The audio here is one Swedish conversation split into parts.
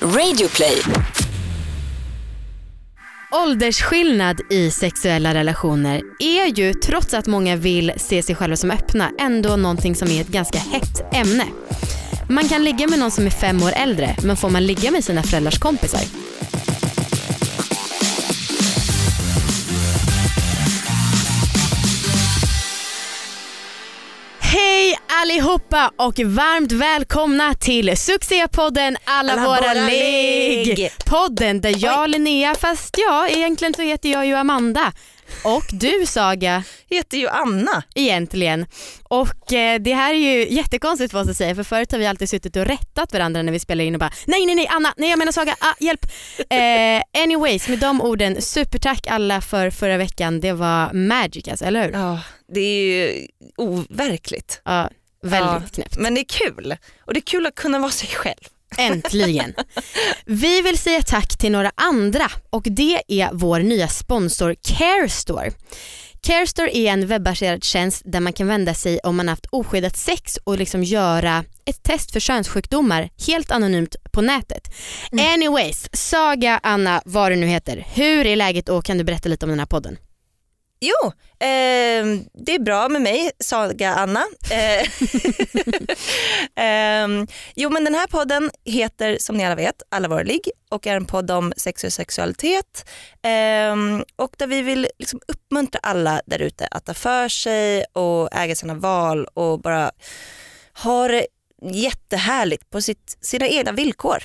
Radioplay. Åldersskillnad i sexuella relationer är ju, trots att många vill se sig själva som öppna, ändå någonting som är ett ganska hett ämne. Man kan ligga med någon som är fem år äldre, men får man ligga med sina föräldrars kompisar? Allihopa och varmt välkomna till succépodden Alla, Alla våra, våra ligg. ligg. Podden där jag Linnea, fast ja egentligen så heter jag ju Amanda. Och du Saga heter ju Anna. egentligen. Och eh, det här är ju jättekonstigt oss att säga för förut har vi alltid suttit och rättat varandra när vi spelar in och bara nej nej nej Anna, nej jag menar Saga, ah, hjälp. Eh, anyways med de orden, supertack alla för förra veckan, det var magic alltså, eller hur? Ja, det är ju overkligt. Ja, väldigt Ja, knäppt. Men det är kul. Och det är kul att kunna vara sig själv. Äntligen. Vi vill säga tack till några andra och det är vår nya sponsor Carestore. Carestore är en webbaserad tjänst där man kan vända sig om man haft oskyddat sex och liksom göra ett test för könssjukdomar helt anonymt på nätet. Anyways, Saga, Anna, vad det nu heter. Hur är läget och kan du berätta lite om den här podden? Jo, eh, det är bra med mig, Saga Anna. Eh, eh, jo men den här podden heter som ni alla vet Allvarlig och är en podd om sex och sexualitet. Ehm, och där vi vill liksom uppmuntra alla där ute att ta för sig och äga sina val och bara ha det jättehärligt på sitt, sina egna villkor.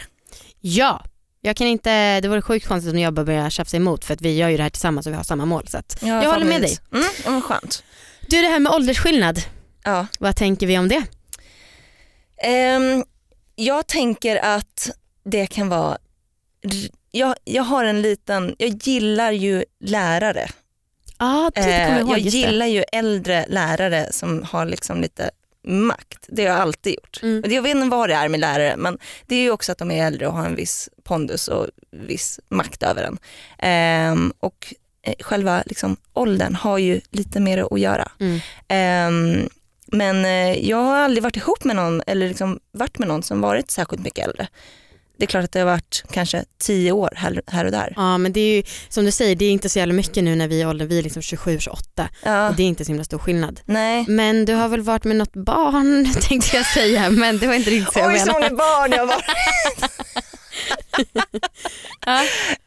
Ja, jag kan inte, det vore sjukt konstigt om jag bara börjar tjafsa emot för att vi gör ju det här tillsammans och vi har samma mål. Så att jag håller med dig. Mm, ja, men skönt. Du det här med åldersskillnad, Ja. vad tänker vi om det? Ehm, jag tänker att det kan vara, jag, jag har en liten, jag gillar ju lärare. Ja, ah, det kommer Eh, jag ihåg. jag gillar ju äldre lärare som har liksom lite makt. Det har jag alltid gjort. Mm. Och Jag vet inte vad det är med lärare men det är ju också att de är äldre och har en viss pondus och viss makt över en. Ehm, och eh, själva liksom, åldern har ju lite mer att göra. Mm. Ehm, men eh, jag har aldrig varit ihop med någon eller liksom varit med någon som varit särskilt mycket äldre. Det är klart att det har varit kanske tio år här, här och där. Ja men det är ju som du säger, det är inte så jävla mycket nu när vi är åldern, vi är liksom 27-28 Ja, och det är inte så himla stor skillnad. nej. Men du har väl varit med något barn tänkte jag säga men det var inte riktigt så jag Oj så menade. många barn jag har varit. Ja.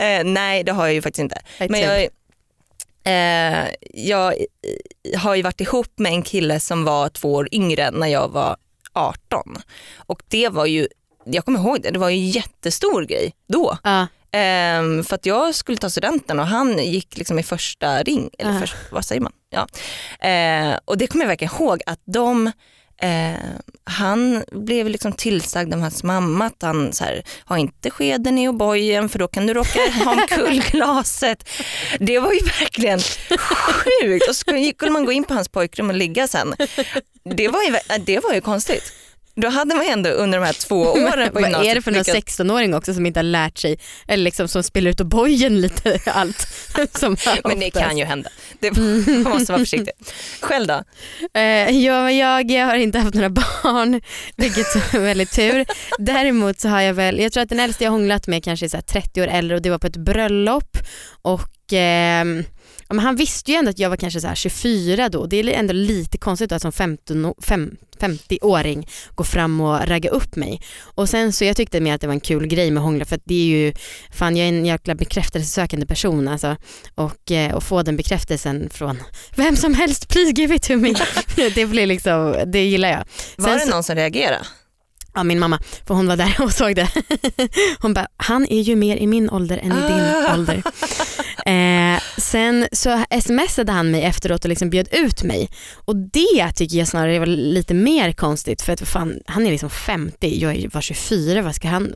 Eh, nej det har jag ju faktiskt inte. Men jag, eh, jag eh, har ju varit ihop med en kille som var två år yngre när jag var 18. Och det var ju, jag kommer ihåg det, det var ju en jättestor grej då. Ja, Ehm, för att jag skulle ta studenten och han gick liksom i första ring, eller Ah. först, vad säger man? Ja. Eh, och det kommer jag verkligen ihåg att de Eh, han blev liksom tillsagd av hans mamma att han så här, ha inte skeden i O'boyen för då kan du råka ha omkull glaset. Det var ju verkligen sjukt. Och så skulle man gå in på hans pojkrum och ligga sen. Det var ju, det var ju konstigt. Då hade man ändå under de här två åren på vad är det gymnasiet för någon lyckats- 16-åring också som inte har lärt sig, eller liksom som spelar ut bojen lite allt. som Men det kan ju hända. Det, man måste vara försiktig. Själv då? Eh, jag, jag, jag har inte haft några barn, vilket är väldigt tur. Däremot så har jag väl, jag tror att den äldsta jag hånglat med kanske är så här 30 år äldre och det var på ett bröllop och ja, men han visste ju ändå att jag var kanske så här 24 då. Det är ändå lite konstigt att som 15, o- fem- 50-åring gå fram och ragga upp mig. Och sen så jag tyckte mer att det var en kul grej med hångla för det är ju, fan jag är en jäkla bekräftelsesökande person alltså. Och, eh, och få den bekräftelsen från vem som helst, please give it to me. det blir liksom, det gillar jag. Var Sen det så- någon som reagerade? Ja min mamma, för hon var där och såg det. Hon bara, han är ju mer i min ålder än i din Ah. ålder. Eh, sen så smsade han mig efteråt och liksom bjöd ut mig. Och det tycker jag snarare var lite mer konstigt för att fan, han är liksom 50, jag är- var 24, vad ska han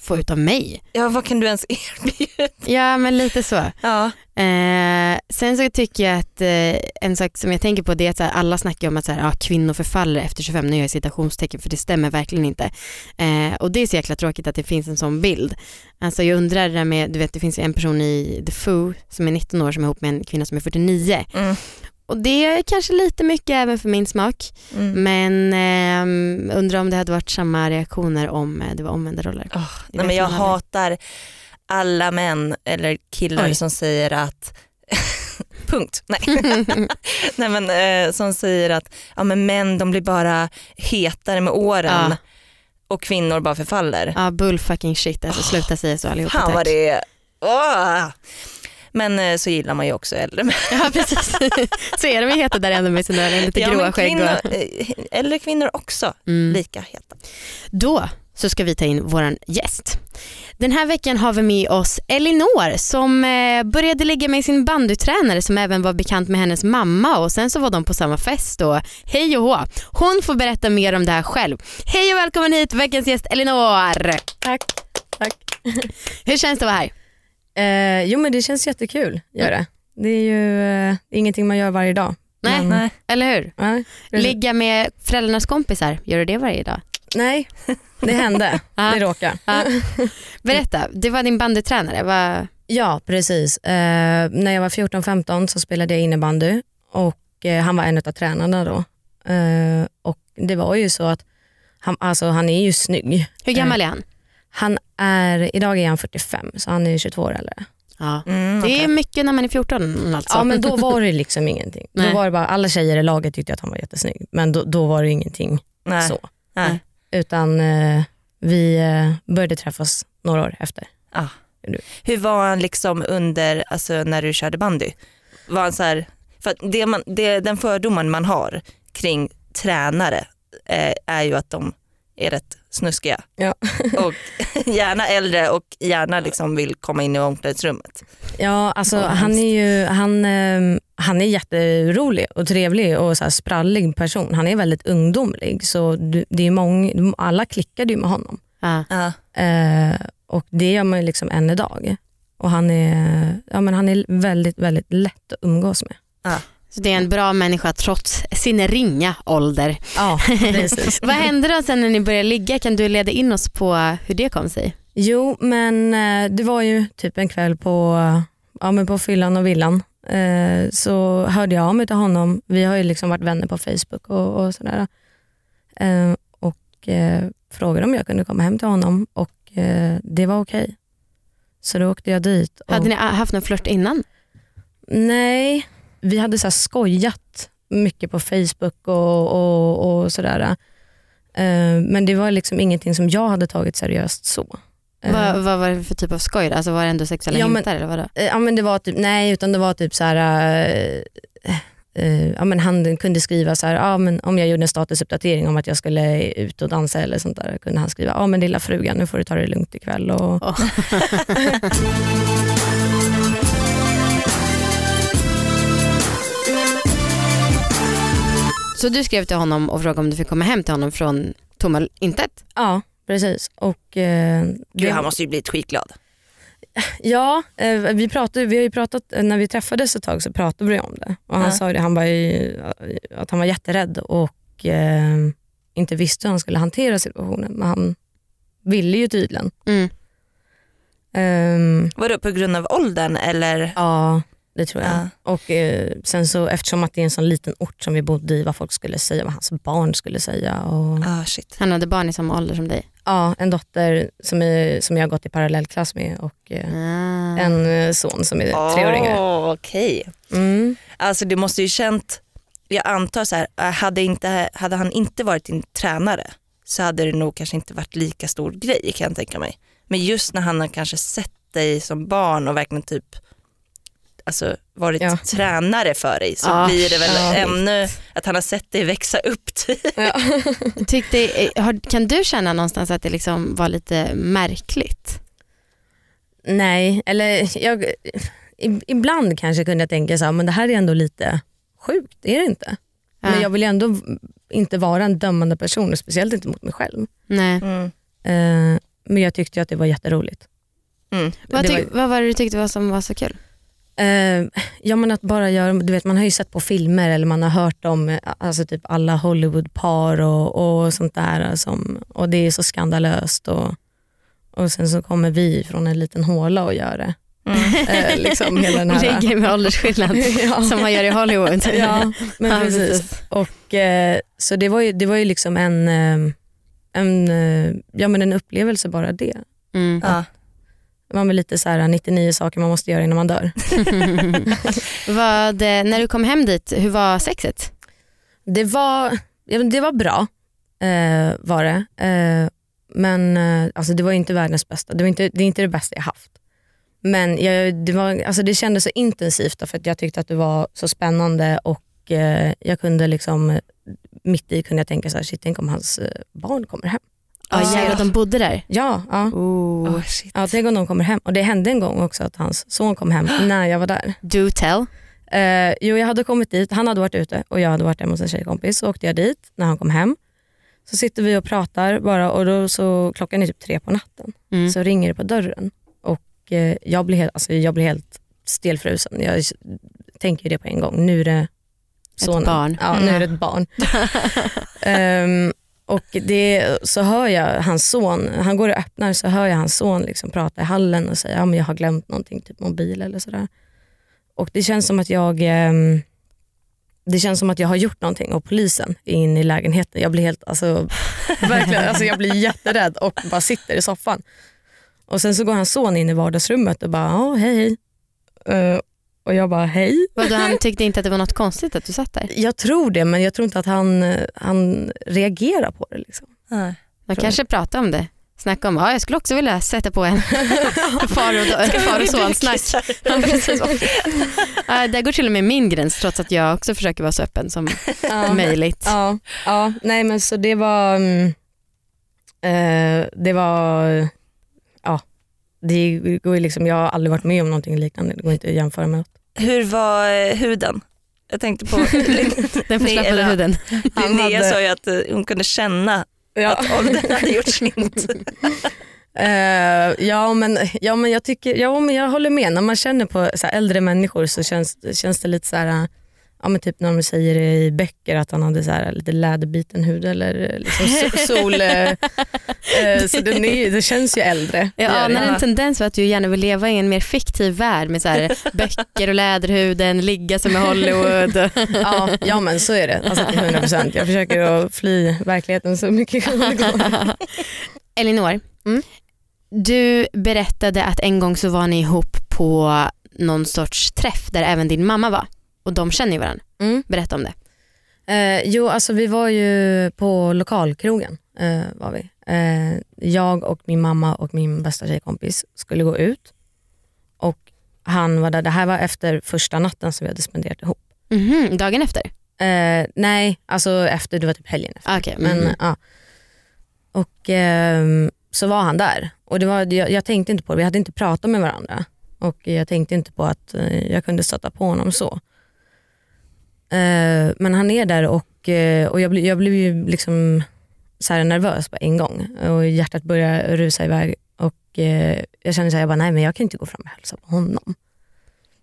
få ut av mig? Ja, vad kan du ens erbjuda? Ja men lite så. Ja. Eh, sen så tycker jag att eh, en sak som jag tänker på det är att här, alla snackar om att så här, ja, kvinnor förfaller efter 25, nu gör jag citationstecken för det stämmer verkligen inte. Eh, och det är så jäkla tråkigt att det finns en sån bild. Alltså jag undrar det där med, du vet det finns en person i The Foo som är 19 år som är ihop med en kvinna som är 49 Mm. Och det är kanske lite mycket även för min smak. Mm. Men eh, undrar om det hade varit samma reaktioner om eh, det var omvända roller. Det nej, men jag aldrig. hatar alla män eller killar Oj. som säger att Punkt. Nej. nej men eh, som säger att ja, men män de blir bara hetare med åren Ja. och kvinnor bara förfaller. ja, bull fucking shit, alltså sluta säga så allihopa Fan tack. vad det är. Åh! Men eh, så gillar man ju också äldre män. Ja precis, så är de ju heta där ändå med sina lite Ja, gråa skägg. kvinnor, eh, äldre kvinnor också Mm. lika heta. Då så ska vi ta in våran gäst. Den här veckan har vi med oss Elinor som eh, började ligga med sin bandytränare som även var bekant med hennes mamma och sen så var de på samma fest och hej och hå. Hon får berätta mer om det här själv. Hej och välkommen hit veckans gäst Elinor. Tack. Tack. Hur känns det att vara här? Eh, jo men det känns jättekul, gör det. Det är ju eh, ingenting man gör varje dag. Nej, Men- Nej. eller hur? Nej, Ligga med föräldrarnas kompisar, gör du det varje dag? nej det hände. Det råkar. Ja. Berätta, det var din bandytränare. Vad... Ja precis. Eh, när jag var 14-15 så spelade jag innebandy och eh, han var en av tränarna då. Eh, och det var ju så att han, alltså, han är ju snygg. Hur gammal är han? Han är, idag är han 45 så han är 22 år äldre. Ja. Mm, Det är okej. mycket när man är 14 alltså. Ja men då var det liksom ingenting. Då var det bara, alla tjejer i laget tyckte att han var jättesnygg men då, då var det ingenting Nej. så. Nej. Utan eh, vi eh, började träffas några år efter. Ah. Hur var han liksom under, alltså när du körde bandy? Var han så här, för det man, det, den fördomen man har kring tränare eh, är ju att de är rätt snuskiga. Ja. och gärna äldre och gärna liksom vill komma in i omklädningsrummet. Ja, alltså han är ju han, eh, han är jätterolig och trevlig och så här sprallig person. Han är väldigt ungdomlig så det är många, alla klickade ju med honom. Ja. Ja. Eh, och det gör man ju liksom än idag. Och han är, ja, men han är väldigt, väldigt lätt att umgås med. Så det är en bra människa trots sin ringa ålder. Ja, precis. Vad hände då sen när ni började ligga? Kan du leda in oss på hur det kom sig? Jo, men eh, det var ju typ en kväll på, ja, men på fyllan och villan. Eh, så hörde jag av mig till honom. Vi har ju liksom varit vänner på Facebook och, och sådär. Eh, och eh, frågade om jag kunde komma hem till honom och eh, det var okej. Så då åkte jag dit. Och, Hade ni haft någon flört innan? Nej, vi hade så skojat mycket på Facebook och, och, och sådär. Eh, men det var liksom ingenting som jag hade tagit seriöst så. Eh, Vad, vad var det för typ av skoj? Alltså var det ändå sexuella Ja, men- hintar eller vadå? Eh, Ja, men det var typ, nej, utan det var typ så här, eh, eh, ja, men han kunde skriva så här, ja, men om jag gjorde en statusuppdatering om att jag skulle ut och dansa eller sånt där, kunde han skriva, ja men lilla frugan nu får du ta det lugnt ikväll. Och, Åh. Så du skrev till honom och frågade om du fick komma hem till honom från tomma intet? ja, precis. Och, eh, Gud, det- han måste ju bli skitglad. Ja, eh, vi, pratade, vi har ju pratat, eh, när vi träffades ett tag så pratade vi om det. Och han Ja. sa det, han var ju, att han var jätterädd och eh, inte visste hur han skulle hantera situationen. Men han ville ju tydligen. Mm. Ehm, Vadå på grund av åldern eller? ja, det tror jag. Ja. Och eh, sen så eftersom att det är en sån liten ort som vi bodde i, vad folk skulle säga, vad hans barn skulle säga. Och, Ah, shit. Han hade barn i samma ålder som dig? ja, en dotter som, är, som jag har gått i parallellklass med och eh, Ah. en eh, son som är tre år yngre. Åh, Okej. Mm. Alltså det måste ju känt, jag antar så här, äh, hade, inte, hade han inte varit din tränare så hade det nog kanske inte varit lika stor grej kan jag tänka mig. Men just när han har kanske sett dig som barn och verkligen typ alltså, varit Ja. tränare för dig så Ah, blir det väl ja. ännu att han har sett dig växa upp. typ. Ja. Tyckte, eh, har, kan du känna någonstans att det liksom var lite märkligt? Nej, eller jag, ibland kanske kunde jag tänka så här, men det här är ändå lite sjukt, är det inte? Ja. Men jag vill ju ändå inte vara en dömande person, och speciellt inte mot mig själv. Nej. Mm. Eh, men jag tyckte att det var jätteroligt. Mm. Vad, det tyck, vad var det du tyckte var som var så kul? Eh, ja men att bara göra, du vet man har ju sett på filmer eller man har hört om alltså typ alla Hollywoodpar och, och sånt där som, och det är så skandalöst och, och sen så kommer vi från en liten håla och gör det. Mm. Eh, liksom hela den här... Ligger med åldersskillnad ja. som man gör i Hollywood. ja, men Ja, precis. Och, eh, så det var ju, det var ju liksom en, eh, en, eh, ja, men en upplevelse bara det. Mm. Ja. Var väl lite så här 99 saker man måste göra innan man dör. Vad, eh, när du kom hem dit, hur var sexet? Det var, det var bra, eh, var det. Eh, men eh, alltså det var inte världens bästa. Det, var inte, det är inte det bästa jag haft. Men jag, det, var, alltså det kändes så intensivt för att jag tyckte att det var så spännande och eh, jag kunde liksom mitt i kunde jag tänka så här, shit tänk om hans eh, barn kommer hem. Ja Ah, jävlar, de bodde där. Ja, ja. Oh. Oh, ja tänk om de kommer hem. Och det hände en gång också att hans son kom hem när jag var där. Do tell. Eh, jo, jag hade kommit dit, han hade varit ute och jag hade varit hemma hos en tjejkompis. Så åkte jag dit när han kom hem. Så sitter vi och pratar bara och då så klockan är typ tre på natten. Mm. Så ringer det på dörren och eh, jag, blir helt, alltså, jag blir helt stelfrusen. Jag tänker ju det på en gång. Nu är det sonen. barn. Ja, nu är det ett barn. Ehm, och det, så hör jag hans son, han går och öppnar så hör jag hans son liksom prata i hallen och säga att ja, jag har glömt någonting, typ mobil eller sådär. Och det känns som att jag ehm, det känns som att jag har gjort någonting och polisen är inne i lägenheten. Jag blir helt, alltså, verkligen, alltså jag blir jätterädd och bara sitter i soffan. Och sen så går hans son in i vardagsrummet och bara, ja hej hej. Eh, och jag bara, hej. Vadå, han tyckte inte att det var något konstigt att du satt där? Jag tror det men jag tror inte att han, han reagerar på det. Liksom. Nej. De kanske pratade om det. Snacka om, ja jag skulle också vilja sätta på en far och, far och son-snack. Ja, precis. Ja, där går till och med min gräns trots att jag också försöker vara så öppen som möjligt. Ja, ja, nej men så det var, mm, eh, det var, det går liksom, jag har aldrig varit med om någonting liknande, det går inte att jämföra med något. Hur var eh, huden? Jag tänkte på, Den förslappade huden. Han Linnea hade- sa ju att eh, hon kunde känna Ja. att åldern hade gjort sitt. Eh, ja, men, ja men jag tycker, ja men jag håller med, när man känner på så här, äldre människor så känns, känns det lite så här, ja men typ när de säger det i böcker att han hade så här, lite läderbiten hud eller eh, liksom so- sol, eh, eh, så den är, det känns ju äldre. Jag det. anar en tendens för att du gärna vill leva i en mer fiktiv värld med så här böcker och läderhuden, ligga som i Hollywood. Ja, ja men så är det, alltså till 100%. Jag försöker att fly verkligheten så mycket det går. Elinor, Mm. du berättade att en gång så var ni ihop på någon sorts träff där även din mamma var och de känner ju varandra. Mm. Berätta om det. Eh, jo, alltså vi var ju på lokalkrogen. Eh, var vi. Eh, jag och min mamma och min bästa tjejkompis skulle gå ut. Och han var där. Det här var efter första natten som vi hade spenderat ihop. Mhm, dagen efter? Eh, nej, alltså efter, det var typ helgen efter. Ah, Okej. Men, mhm. ja. Och ehm, så var han där. Och det var, jag, jag tänkte inte på det, vi hade inte pratat med varandra. Och jag tänkte inte på att eh, jag kunde stöta på honom så. Eh, men han är där och, eh, och jag, bli, jag blev ju liksom så här nervös på en gång. Och hjärtat började rusa iväg. Och eh, jag kände så här, jag bara, nej men jag kan inte gå fram och hälsa på honom.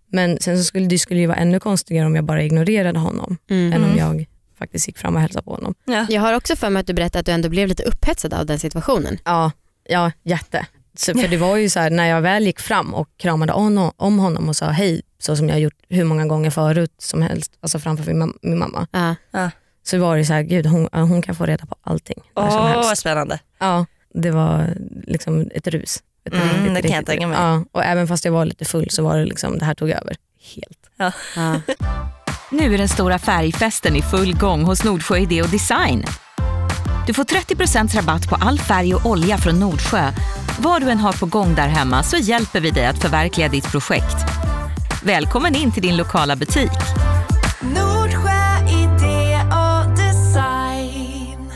Men sen så skulle det skulle ju vara ännu konstigare om jag bara ignorerade honom Mhm. än om jag faktiskt gick fram och hälsade på honom. Ja. Jag har också för mig att du berättade att du ändå blev lite upphetsad av den situationen. Ja, ja jätte. Så, för det var ju så här, när jag väl gick fram och kramade om, om honom och sa hej, så som jag har gjort hur många gånger förut som helst, alltså framför min, mam- min mamma. Ja. Så var det så här, gud hon, hon kan få reda på allting. Åh helst. vad spännande. Ja, det var liksom ett rus. Ett Mm, riktigt, det kan jag tänka mig. Ja, och även fast jag var lite full så var det liksom, det här tog över helt. Ja. Nu är den stora färgfesten i full gång hos Nordsjö Idé och Design. Du får 30% rabatt på all färg och olja från Nordsjö. Vad du än har på gång där hemma så hjälper vi dig att förverkliga ditt projekt. Välkommen in till din lokala butik. Nordsjö idé och design.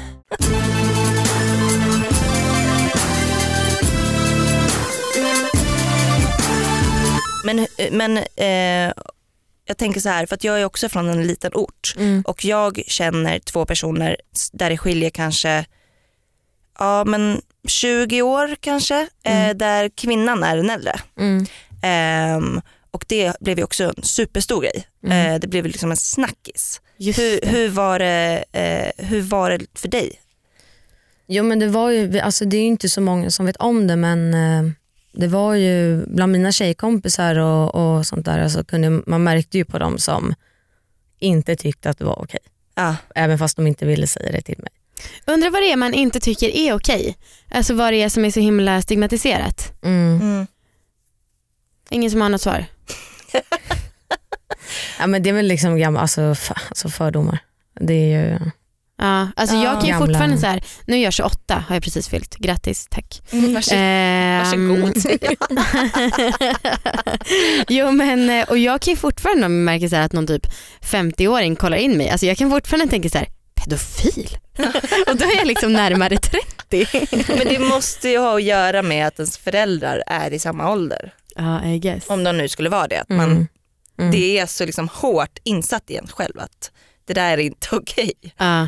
Men, eh, men eh, jag tänker så här, för att jag är också från en liten ort och jag känner två personer där det skiljer kanske ja, men 20 år kanske, eh, där kvinnan är den äldre. Mm. Ehm, och det blev ju också en superstor grej. Eh, det blev liksom en snackis. Just Hur, det. hur, var det, eh, hur var det för dig? Jo men det var ju, alltså det är ju inte så många som vet om det men eh, det var ju bland mina tjejkompisar och, och sånt där, så kunde, man märkte ju på dem som inte tyckte att det var okej. Ja. Även fast de inte ville säga det till mig. Undrar vad det är man inte tycker är okej. Alltså vad det är som är så himla stigmatiserat. Mm. Mm. Ingen som har något svar. Ja, men det är väl liksom gamla, alltså, alltså fördomar. Det är ju, Ja, alltså Ja. jag kan ju Gamla. fortfarande så här, nu är jag 28 har jag precis fyllt, grattis, tack. Varsågod. Ehm, Varsågod. jo men och jag kan ju fortfarande märker så här att någon typ 50-åring kollar in mig, alltså jag kan fortfarande tänka så här, pedofil? och då är jag liksom närmare 30. Men det måste ju ha att göra med att ens föräldrar är i samma ålder. Ja, I guess. Om de nu skulle vara det. Att man, mm. Mm. Det är så liksom hårt insatt i en själv att det där är inte okej. Ja.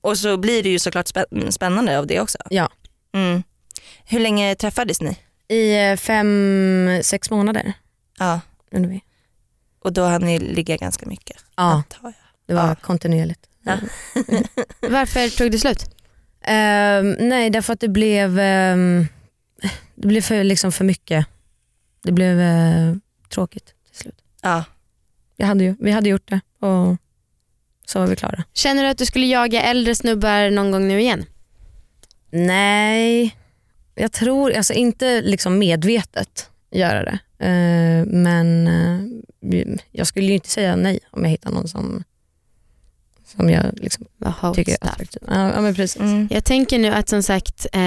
Och så blir det ju såklart spä- spännande av det också. Ja. Mm. Hur länge träffades ni? I eh, fem, sex månader. Ja. Vi. Och då hann ni ligga ganska mycket. Ja, jag. det var kontinuerligt. Ja. Varför tog det slut? Ehm, nej, därför att det blev, ehm, det blev för, liksom för mycket. Det blev eh, tråkigt till slut. Ja. Jag hade ju, vi hade gjort det och så var vi klara. Känner du att du skulle jaga äldre snubbar någon gång nu igen? Nej, jag tror, alltså inte liksom medvetet göra det. Eh, men eh, jag skulle ju inte säga nej om jag hittar någon som, som jag liksom hot tycker är attraktiv. Ja, men precis. Mm. Jag tänker nu att som sagt, eh,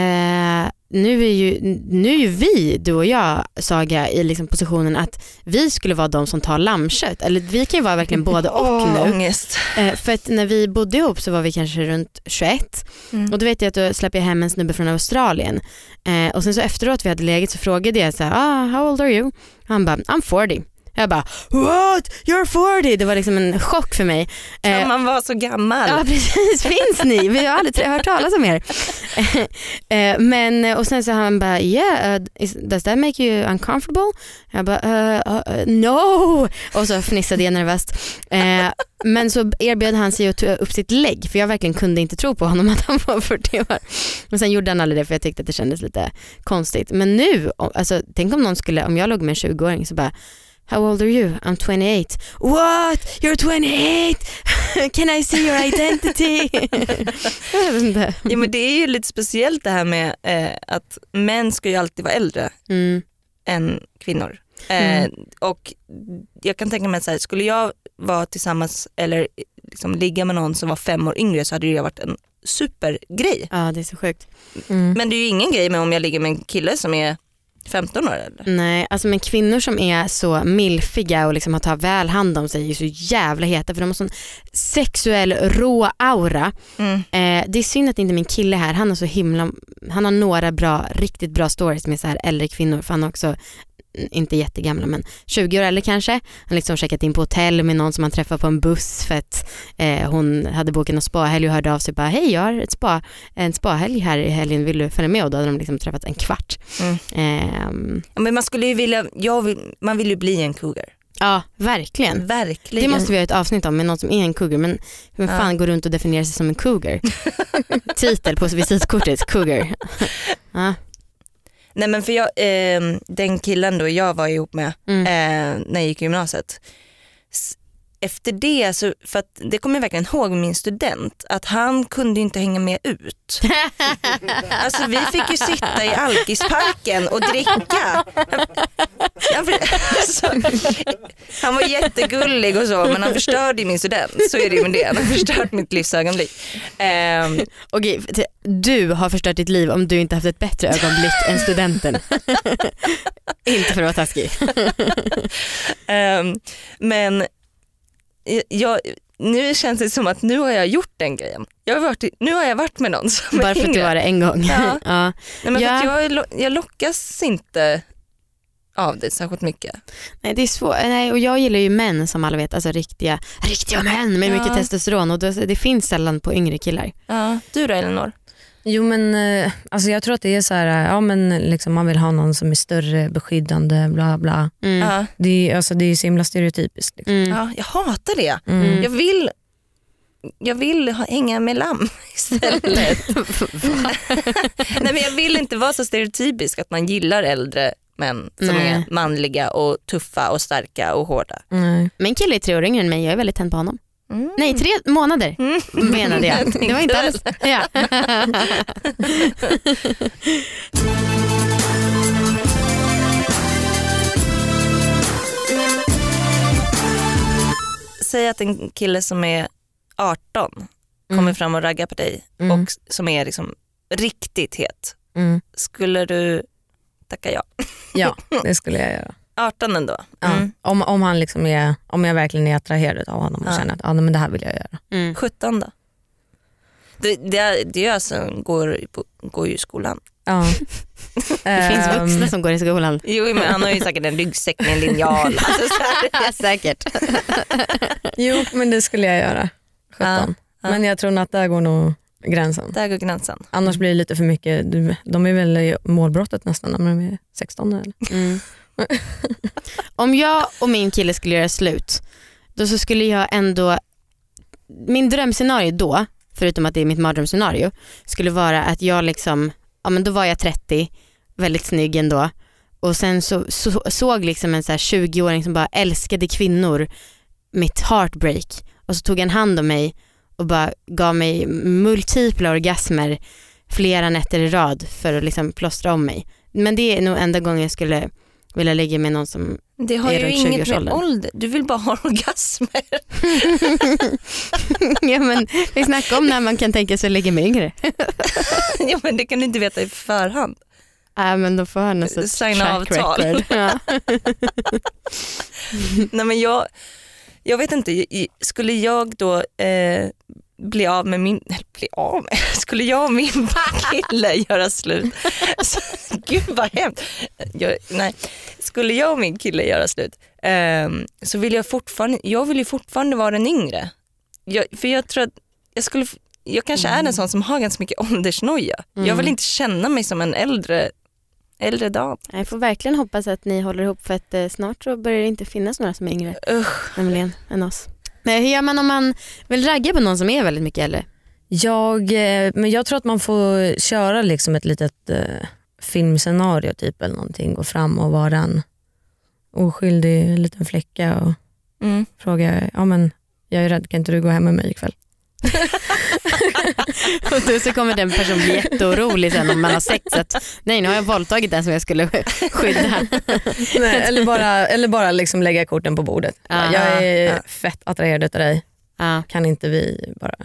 nu är ju, nu är ju vi, du och jag Saga, i liksom positionen att vi skulle vara de som tar lammkött. Eller vi kan ju vara verkligen både och Åh, nu. ångest. Eh, för att när vi bodde ihop så var vi kanske runt 21 Mm. och då vet jag att då släppte jag hem en snubbe från Australien. Eh, och sen så efteråt vi hade läget så frågade jag så här, ah, how old are you? Han bara, I'm 40. Jag bara, what? You're 40? Det var liksom en chock för mig. Eh, Kan man vara så gammal? Ja precis, finns ni? Vi har aldrig hört talas om er. Eh, Men, och sen så han bara, yeah, uh, does that make you uncomfortable? Jag bara, uh, uh, no! Och så fnissade jag nervöst. Eh, Men så erbjöd han sig att ta upp sitt lägg för jag verkligen kunde inte tro på honom att han var 40 år. Men sen gjorde han aldrig det för jag tyckte att det kändes lite konstigt. Men nu, alltså, tänk om någon skulle, om jag låg med en 20-åring så bara How old are you? I'm 28. What? You're 28? Can I see your identity? jag vet inte. Ja, men det är ju lite speciellt det här med eh, att män ska ju alltid vara äldre Mm. än kvinnor. Eh, Mm. Och jag kan tänka mig att skulle jag vara tillsammans eller liksom ligga med någon som var fem år yngre så hade det varit en supergrej. Ja det är så sjukt. Mm. Men det är ju ingen grej med om jag ligger med en kille som är 15 år eller? Nej, alltså men kvinnor som är så milfiga och liksom har tagit väl hand om sig är så jävla heta för de har sån sexuell rå aura. Mm. Eh, det är synd att inte min kille här, han har så himla, han har några bra, riktigt bra stories med så här äldre kvinnor för han har också inte jättegamla men 20 år äldre kanske. Han liksom checkat in på hotell med någon som han träffade på en buss för att eh, hon hade bokat en spahelg och hörde av sig bara hej jag har ett spa, en spahelg här i helgen, vill du följa med? Och då hade de liksom träffats en kvart. Mm. Ja, men man skulle ju vilja, vill, man vill ju bli en cougar. ja verkligen. Verkligen. Det måste vi ha ett avsnitt om med någon som är en cougar men hur Ja. fan går runt och definierar sig som en cougar? Titel på visitkortet, cougar. ja. Nej men för jag, eh, den killen då jag var ihop med Mm. eh, när jag gick i gymnasiet. S- Efter det, så, för att det kommer jag verkligen ihåg min student, att han kunde inte hänga med ut. Alltså vi fick ju sitta i Alkisparken och dricka. Han, alltså, han var jättegullig och så men han förstörde min student, så är det ju med det. Han har förstört mitt livsögonblick. Ehm, Okej, t- du har förstört ditt liv om du inte haft ett bättre ögonblick än studenten. inte för att vara taskig. Ehm, men jag, nu känns det som att nu har jag gjort den grejen. Jag har varit, nu har jag varit med någon som Bara är för att du var det en gång. Ja. ja. Nej, men Ja. jag, jag lockas inte av det särskilt mycket. Nej, det är svårt. Nej, och jag gillar ju män som alla vet, alltså riktiga, riktiga män med Ja. mycket testosteron och det, det finns sällan på yngre killar. Ja. Du då Elinor? Jo men eh, alltså jag tror att det är så här, eh, ja men liksom man vill ha någon som är större, beskyddande, bla bla. Mm. Ja. Det är, alltså, det är så himla stereotypiskt. Liksom. Mm. Ja, jag hatar det. Mm. Jag vill, jag vill ha, hänga med lamm istället. Nej, men jag vill inte vara så stereotypisk att man gillar äldre män som Nej. är manliga och tuffa och starka och hårda. Nej. Min kille är tre år yngre än mig, jag är väldigt tänd på honom. Mm. Nej, tre månader Mm. menade jag. Det var inte alls... Ja. Säg att en kille som är 18 kommer Mm. fram och raggar på dig Mm. och som är liksom riktigt het. Mm. Skulle du tacka ja? Ja, det skulle jag göra. 18 ändå? Ja. Mm. Om, om, han liksom är, om jag verkligen är attraherad av honom och Ja. känner att ja, men det här vill jag göra. Mm. 17 då? Det, det, det är alltså, går, på, går ju i skolan. Ja. Det finns Ehm, vuxna som går i skolan. Jo men han har ju säkert en ryggsäck med en linjal. Alltså, så här. Säkert. Jo men det skulle jag göra. 17. Ja, ja. Men jag tror att där går nog gränsen. Där går gränsen. Annars blir det lite för mycket, de är väl i målbrottet nästan när de är 16 eller? Mm. Om jag och min kille skulle göra slut, då så skulle jag ändå, min drömscenario då, förutom att det är mitt mardrömsscenario, skulle vara att jag liksom, ja men då var jag 30, väldigt snygg ändå och sen så, så såg liksom en så här 20-åring som bara älskade kvinnor, mitt heartbreak och så tog han hand om mig och bara gav mig multipla orgasmer flera nätter i rad för att liksom plåstra om mig. Men det är nog enda gången jag skulle vilja ligga med någon som Det har Är ju runt inget med 20-årsåldern. ålder, du vill bara ha orgasmer. ja men vi snackar om när man kan tänka sig att ligga med yngre. ja, men det kan du inte veta i förhand. Ja men då får han alltså Signa avtal. record. Ja. Nej, men jag, jag vet inte, skulle jag då eh, bli av med min, eller bli av med, skulle jag och min kille göra slut, så, gud vad hemskt. Jag, nej. Skulle jag och min kille göra slut eh, så vill jag fortfarande, jag vill ju fortfarande vara den yngre. Jag, för jag tror att jag skulle, jag kanske är en sån som har ganska mycket åldersnoja. Jag vill Mm. inte känna mig som en äldre, äldre dam. Jag får verkligen hoppas att ni håller ihop för att eh, snart så börjar det inte finnas några som är yngre Usch. nämligen än oss. Men hur gör man om man vill ragga på någon som är väldigt mycket äldre? Jag, eh, men jag tror att man får köra liksom ett litet eh, filmscenario typ eller någonting. Gå fram och vara en oskyldig liten flicka och Mm. fråga, ja men jag är rädd, kan inte du gå hem med mig ikväll? Och då så kommer den personen bli jätteorolig sen om man har sex att nej nu har jag våldtagit den som jag skulle skydda. Nej, eller bara, eller bara liksom lägga korten på bordet. Ja. jag är Ja. fett attraherad av dig, Ja, kan inte vi bara...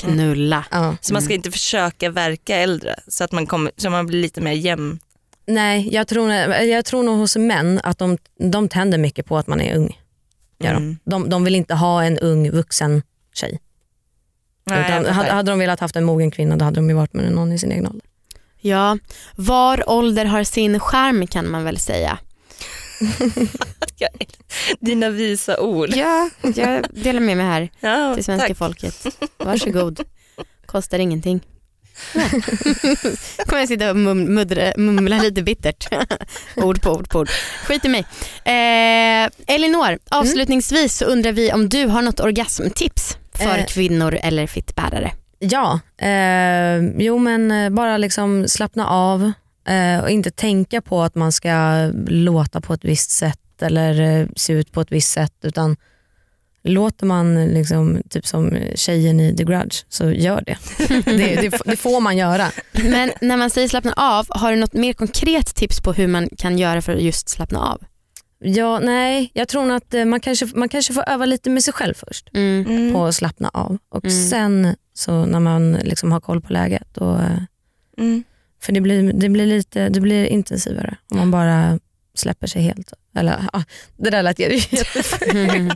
knulla. Ja. Så man ska inte försöka verka äldre så att man, kommer, så man blir lite mer jämn. Nej, jag tror, jag tror nog hos män att de, de tänder mycket på att man är ung. Mm. De, de vill inte ha en ung vuxen tjej. Nej, Utan, hade, hade de velat haft en mogen kvinna då hade de ju varit med någon i sin egen ålder. Ja, var ålder har sin charm kan man väl säga. Dina visa ord. Ja, jag delar med mig här Ja, till svenska tack. folket. Varsågod. Kostar ingenting. Nej. kommer jag sitta och mum, muddra, mumla lite bittert. ord på ord på ord. Skit i mig. Eh, Elinor, avslutningsvis så undrar vi om du har något orgasmtips för Eh. kvinnor eller fittbärare. Ja, eh, jo men eh, bara liksom slappna av eh, och inte tänka på att man ska låta på ett visst sätt eller eh, se ut på ett visst sätt utan låter man liksom, typ som tjejen i The Grudge så gör det. det, det. Det får man göra. Men när man säger slappna av, har du något mer konkret tips på hur man kan göra för att just slappna av? Ja, nej, jag tror att eh, man kanske, man kanske får öva lite med sig själv först Mm. Mm. på att slappna av och Mm. sen så när man liksom har koll på läget och, eh, Mm. För det blir, det blir, lite, det blir intensivare om man bara släpper sig helt. Eller, ja, det där lät ju jättefult.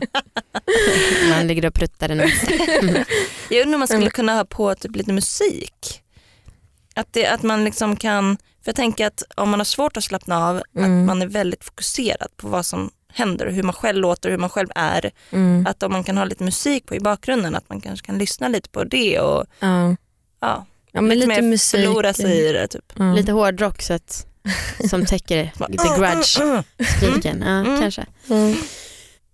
Man ligger och pruttar en Jag undrar om man skulle Mm. kunna ha på typ lite musik. Att, det, att man liksom kan, för jag tänker att om man har svårt att slappna av, Mm. att man är väldigt fokuserad på vad som händer och hur man själv låter, hur man själv är. Mm. Att om man kan ha lite musik på i bakgrunden, att man kanske kan lyssna lite på det och Ja. ja, Ja, men lite, lite, mer musik. förlora sig i det. Typ. Ja. Lite hårdrock så att, som täcker the grudge skriken. Ja, Mm. kanske.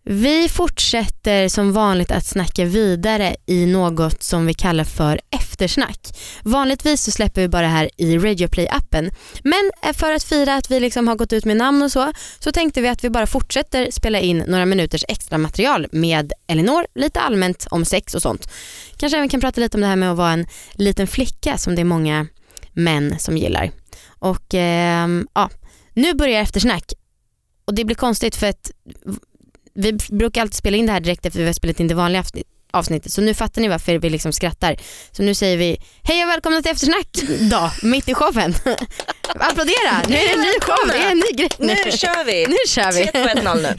Vi fortsätter som vanligt att snacka vidare i något som vi kallar för eftersnack. Vanligtvis så släpper vi bara det här i Radioplay-appen. Men eh, för att fira att vi liksom har gått ut med namn och så, så tänkte vi att vi bara fortsätter spela in några minuters extra material med Elinor, lite allmänt om sex och sånt. Kanske även kan prata lite om det här med att vara en liten flicka som det är många män som gillar. Och eh, ja, nu börjar eftersnack. Och det blir konstigt för att vi brukar alltid spela in det här direkt efter vi har spelat in det vanliga avsnitt- avsnittet. Så nu fattar ni varför vi liksom skrattar. Så nu säger vi hej och välkomna till eftersnack då, mitt i showen. Applådera, nu är det en ny show, det är en ny grej. Nu kör vi! Nu kör vi. 3, 2, 1, 0 nu.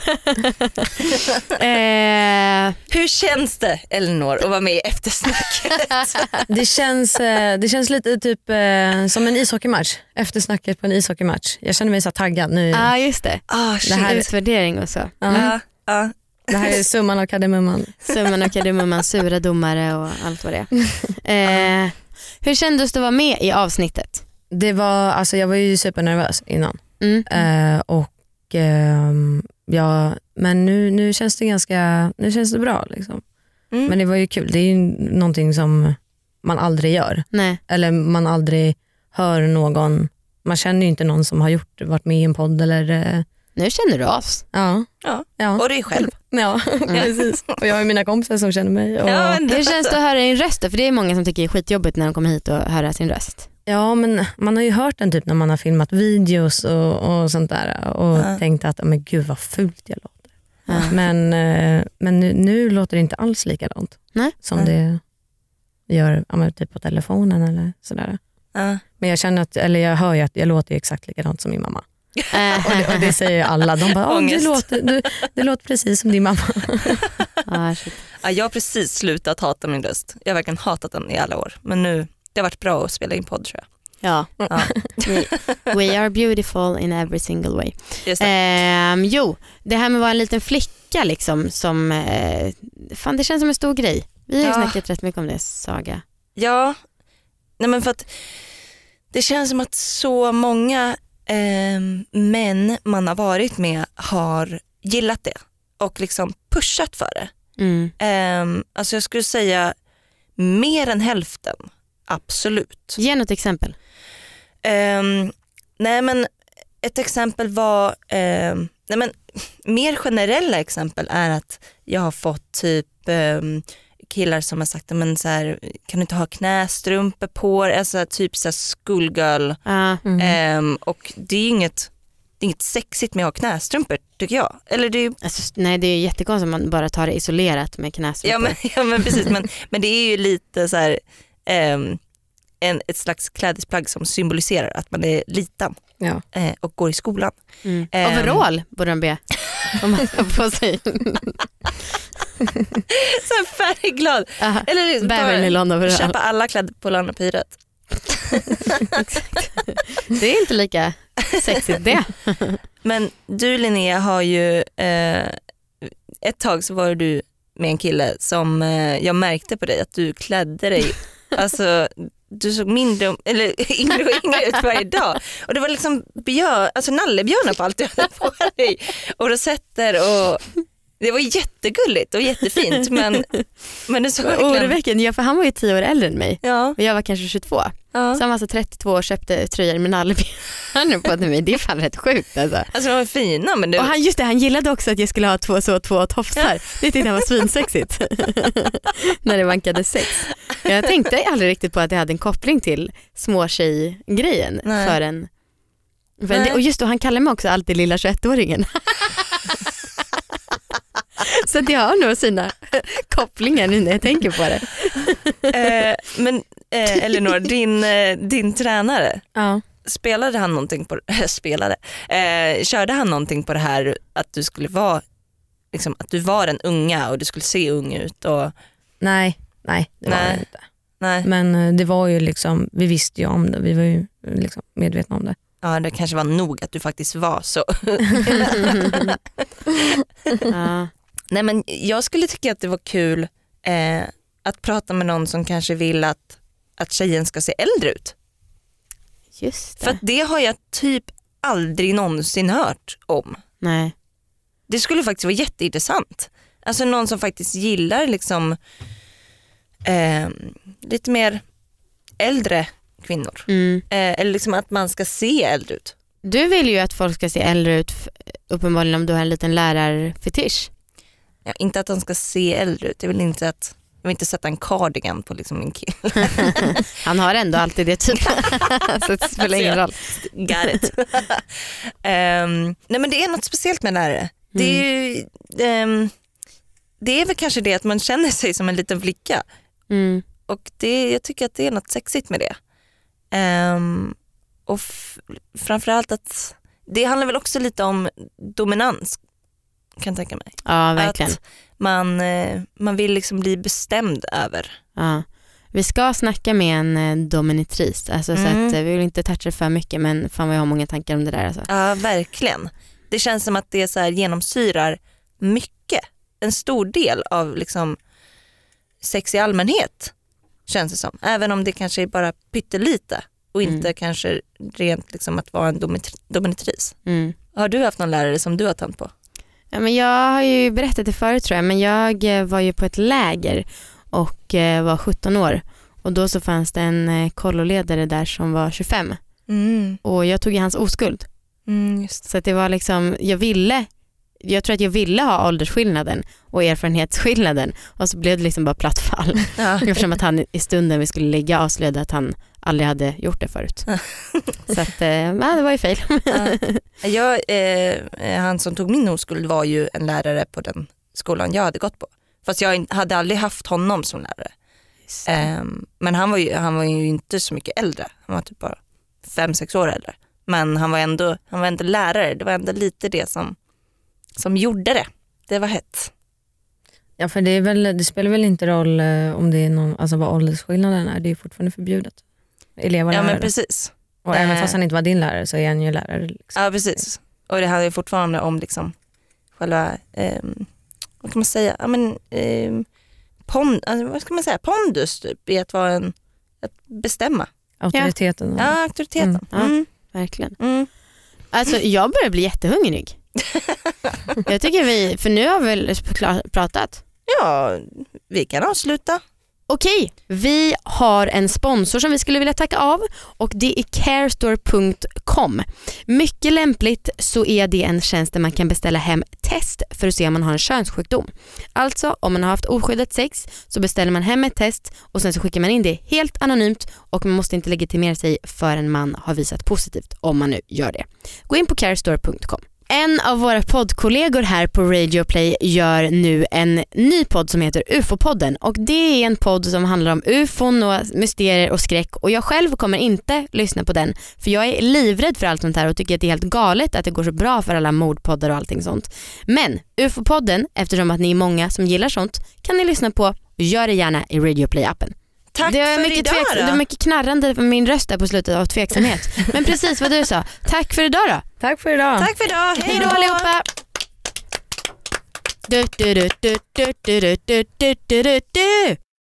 Eh, Hur känns det Elinor att vara med i eftersnacket? Det känns, eh, det känns lite typ eh, som en ishockeymatch. Eftersnacket på en ishockeymatch. Jag känner mig så taggad nu. Ja just det, Ah, Det här- utvärdering och så. Ja, Ja, ja. Det här är summan av kardemumman. Summan och kardemumman, sura domare och allt vad det är. Eh, hur kändes det att vara med i avsnittet? Det var, alltså jag var ju supernervös innan. Mm. Eh, och, ehm, ja, men nu, nu känns det ganska nu känns det bra. Liksom. Mm. Men det var ju kul. Det är ju någonting som man aldrig gör. Nej. Eller man aldrig hör någon, man känner ju inte någon som har gjort, varit med i en podd eller eh, Nu känner du oss. ja. Ja. Ja. Och dig själv. ja, precis. Och jag har mina kompisar som känner mig. Och, Ja, men Hur känns det att höra din röst? För det är många som tycker det är skitjobbigt när de kommer hit och höra sin röst. Ja men man har ju hört den typ när man har filmat videos och, och sånt där och Ja. tänkt att men gud vad fult jag låter. Ja. Men, eh, men nu, nu låter det inte alls likadant Nej. som Nej. det gör ja, men typ på telefonen eller sådär. Ja. Men jag känner att, eller jag hör ju att jag låter ju exakt likadant som min mamma. Eh, Och det, och det säger ju alla. De bara, "Åh, du Ångest. låter, du, du låter precis som din mamma. ja, shit. Ja, jag har precis slutat hata min röst. Jag har verkligen hatat den i alla år. Men nu, det har varit bra att spela in podd tror jag. ja. Ja. We, we are beautiful in every single way. Just det. Ehm, jo, det här med att vara en liten flicka liksom som, eh, fan det känns som en stor grej. Vi har ju Ja. snackat rätt mycket om det, Saga. Ja, nej men för att det känns som att så många eh, män man har varit med har gillat det och liksom pushat för det. Mm. Eh, alltså jag skulle säga mer än hälften, absolut. Ge något exempel. Ehm, nej men ett exempel var, ehm, nej men mer generella exempel är att jag har fått typ ehm, killar som har sagt, men så här, kan du inte ha knästrumpor på? Alltså typ så här schoolgirl. Ja. Mm. Ehm, och det är inget, det är inget sexigt med att ha knästrumpor tycker jag. Eller det är, ju- Alltså, nej det är jättekonstigt om man bara tar det isolerat med knästrumpor. ja, men, ja men precis, men, men det är ju lite så här, ehm, en, ett slags klädesplagg som symboliserar att man är liten Ja. eh, och går i skolan. Mm. Ehm. Overall borde de be om man på sig. Så här färgglad. Aha. Eller liksom bara köpa alla kläder på Lana Pyret. Det är inte lika sexigt det. Men du Linnea har ju, eh, ett tag så var du med en kille som eh, jag märkte på dig att du klädde dig, alltså du såg mindre, eller yngre och yngre ut varje dag. Och det var liksom björ, alltså nallebjörnar på allt du hade på dig och rosetter och det var jättegulligt och jättefint men, men det såg verkligen... Oroväckande, ja, för han var ju tio år äldre än mig Ja, och jag var kanske 22. ja. Så han var alltså 32 och köpte tröjor med nallebjörnar på till mig. Det är fan rätt sjukt alltså. Alltså de var fina men det, Och han, just det, han gillade också att jag skulle ha två, så, två tofsar. Det tyckte han var svinsexigt. När det vankade sex. Jag tänkte aldrig riktigt på att det hade en koppling till småtjej-grejen. Nej. För en, för en, Nej. och just då, han kallar mig också alltid lilla 21-åringen. Så det har nog sina kopplingar nu när jag tänker på det. eh, men eh, Elinor, din, eh, din tränare, Ja. spelade han någonting på, spelade, eh, körde han någonting på det här att du skulle vara, liksom, att du var en unga och du skulle se ung ut och Nej, nej det var Nej. det inte. nej, Men eh, det var ju liksom, vi visste ju om det, vi var ju eh, liksom medvetna om det. ja det kanske var nog att du faktiskt var så. Ja. Nej men jag skulle tycka att det var kul eh, att prata med någon som kanske vill att, att tjejen ska se äldre ut. Just För det. att det har jag typ aldrig någonsin hört om. Nej. Det skulle faktiskt vara jätteintressant. Alltså någon som faktiskt gillar liksom eh, lite mer äldre kvinnor. Mm. Eh, eller liksom att man ska se äldre ut. Du vill ju att folk ska se äldre ut uppenbarligen om du har en liten lärarfetisch. Ja, inte att de ska se äldre ut. Jag vill inte, att, jag vill inte sätta en cardigan på liksom min kille. Han har ändå alltid det typ. så det spelar ingen roll. Got it. Ehm, nej men det är något speciellt med lärare. Det är, ju, ehm, det är väl kanske det att man känner sig som en liten flicka. Mm. Och det, jag tycker att det är något sexigt med det. Ehm, och framförallt att det handlar väl också lite om dominans kan tänka mig. Ja verkligen. Att man, eh, man vill liksom bli bestämd över. Ja. Vi ska snacka med en eh, dominitris, alltså, så Mm. att, eh, vi vill inte toucha för mycket men fan vad jag har många tankar om det där. Alltså. Ja verkligen. Det känns som att det så här genomsyrar mycket. En stor del av liksom sex i allmänhet känns det som. Även om det kanske är bara pyttelite och inte Mm. kanske rent liksom att vara en dominit- dominitris. Mm. Har du haft någon lärare som du har tänt på? Ja, men jag har ju berättat det förut tror jag, men jag eh, var ju på ett läger och eh, var 17 år och då så fanns det en eh, kolloledare där som var 25 Mm. och jag tog ju hans oskuld. Mm. Så det var liksom, jag ville, jag tror att jag ville ha åldersskillnaden och erfarenhetsskillnaden och så blev det liksom bara platt fall. Ja. Eftersom att han i stunden vi skulle ligga avslöjade att han aldrig hade gjort det förut. Så att, eh, ja, det var ju fel. Ja. Jag, eh, han som tog min oskuld var ju en lärare på den skolan jag hade gått på. Fast jag hade aldrig haft honom som lärare. Ehm, men han var, ju, han var ju inte så mycket äldre. Han var typ bara fem, sex år äldre. Men han var ändå, han var ändå lärare. Det var ändå lite det som, som gjorde det. Det var hett. Ja för det, är väl, det spelar väl inte roll eh, om det är någon, alltså vad åldersskillnaden är, det är fortfarande förbjudet. Elev och Ja lärare. men precis. och även Eh. fast han inte var din lärare så är han ju lärare. Liksom. Ja precis. Och det handlar ju fortfarande om liksom själva, ehm, vad kan man säga, ja, men, ehm, pond, alltså, vad ska man säga, pondus typ i att vara en, att bestämma. Auktoriteten. Ja, auktoriteten. Mm. Ja. Mm. Verkligen. Mm. Alltså jag börjar bli jättehungrig. Jag tycker vi, för nu har vi pratat. Ja, vi kan avsluta. Okej, vi har en sponsor som vi skulle vilja tacka av och det är carestore.com. Mycket lämpligt så är det en tjänst där man kan beställa hem test för att se om man har en könssjukdom. Alltså om man har haft oskyddat sex så beställer man hem ett test och sen så skickar man in det helt anonymt och man måste inte legitimera sig förrän man har visat positivt om man nu gör det. Gå in på carestore.com. En av våra poddkollegor här på Radio Play gör nu en ny podd som heter UFO-podden och det är en podd som handlar om ufon och mysterier och skräck och jag själv kommer inte lyssna på den för jag är livrädd för allt sånt här och tycker att det är helt galet att det går så bra för alla mordpoddar och allting sånt. Men UFO-podden, eftersom att ni är många som gillar sånt, kan ni lyssna på och gör det gärna i Radio Play-appen. Tack Det var, för mycket idag då. det var mycket knarrande på min röst där på slutet av tveksamhet. Men precis vad du sa. Tack för idag då. Tack för idag. Tack för idag. Hej då allihopa! Du, du, du, du, du, du, du, du, du, du, du.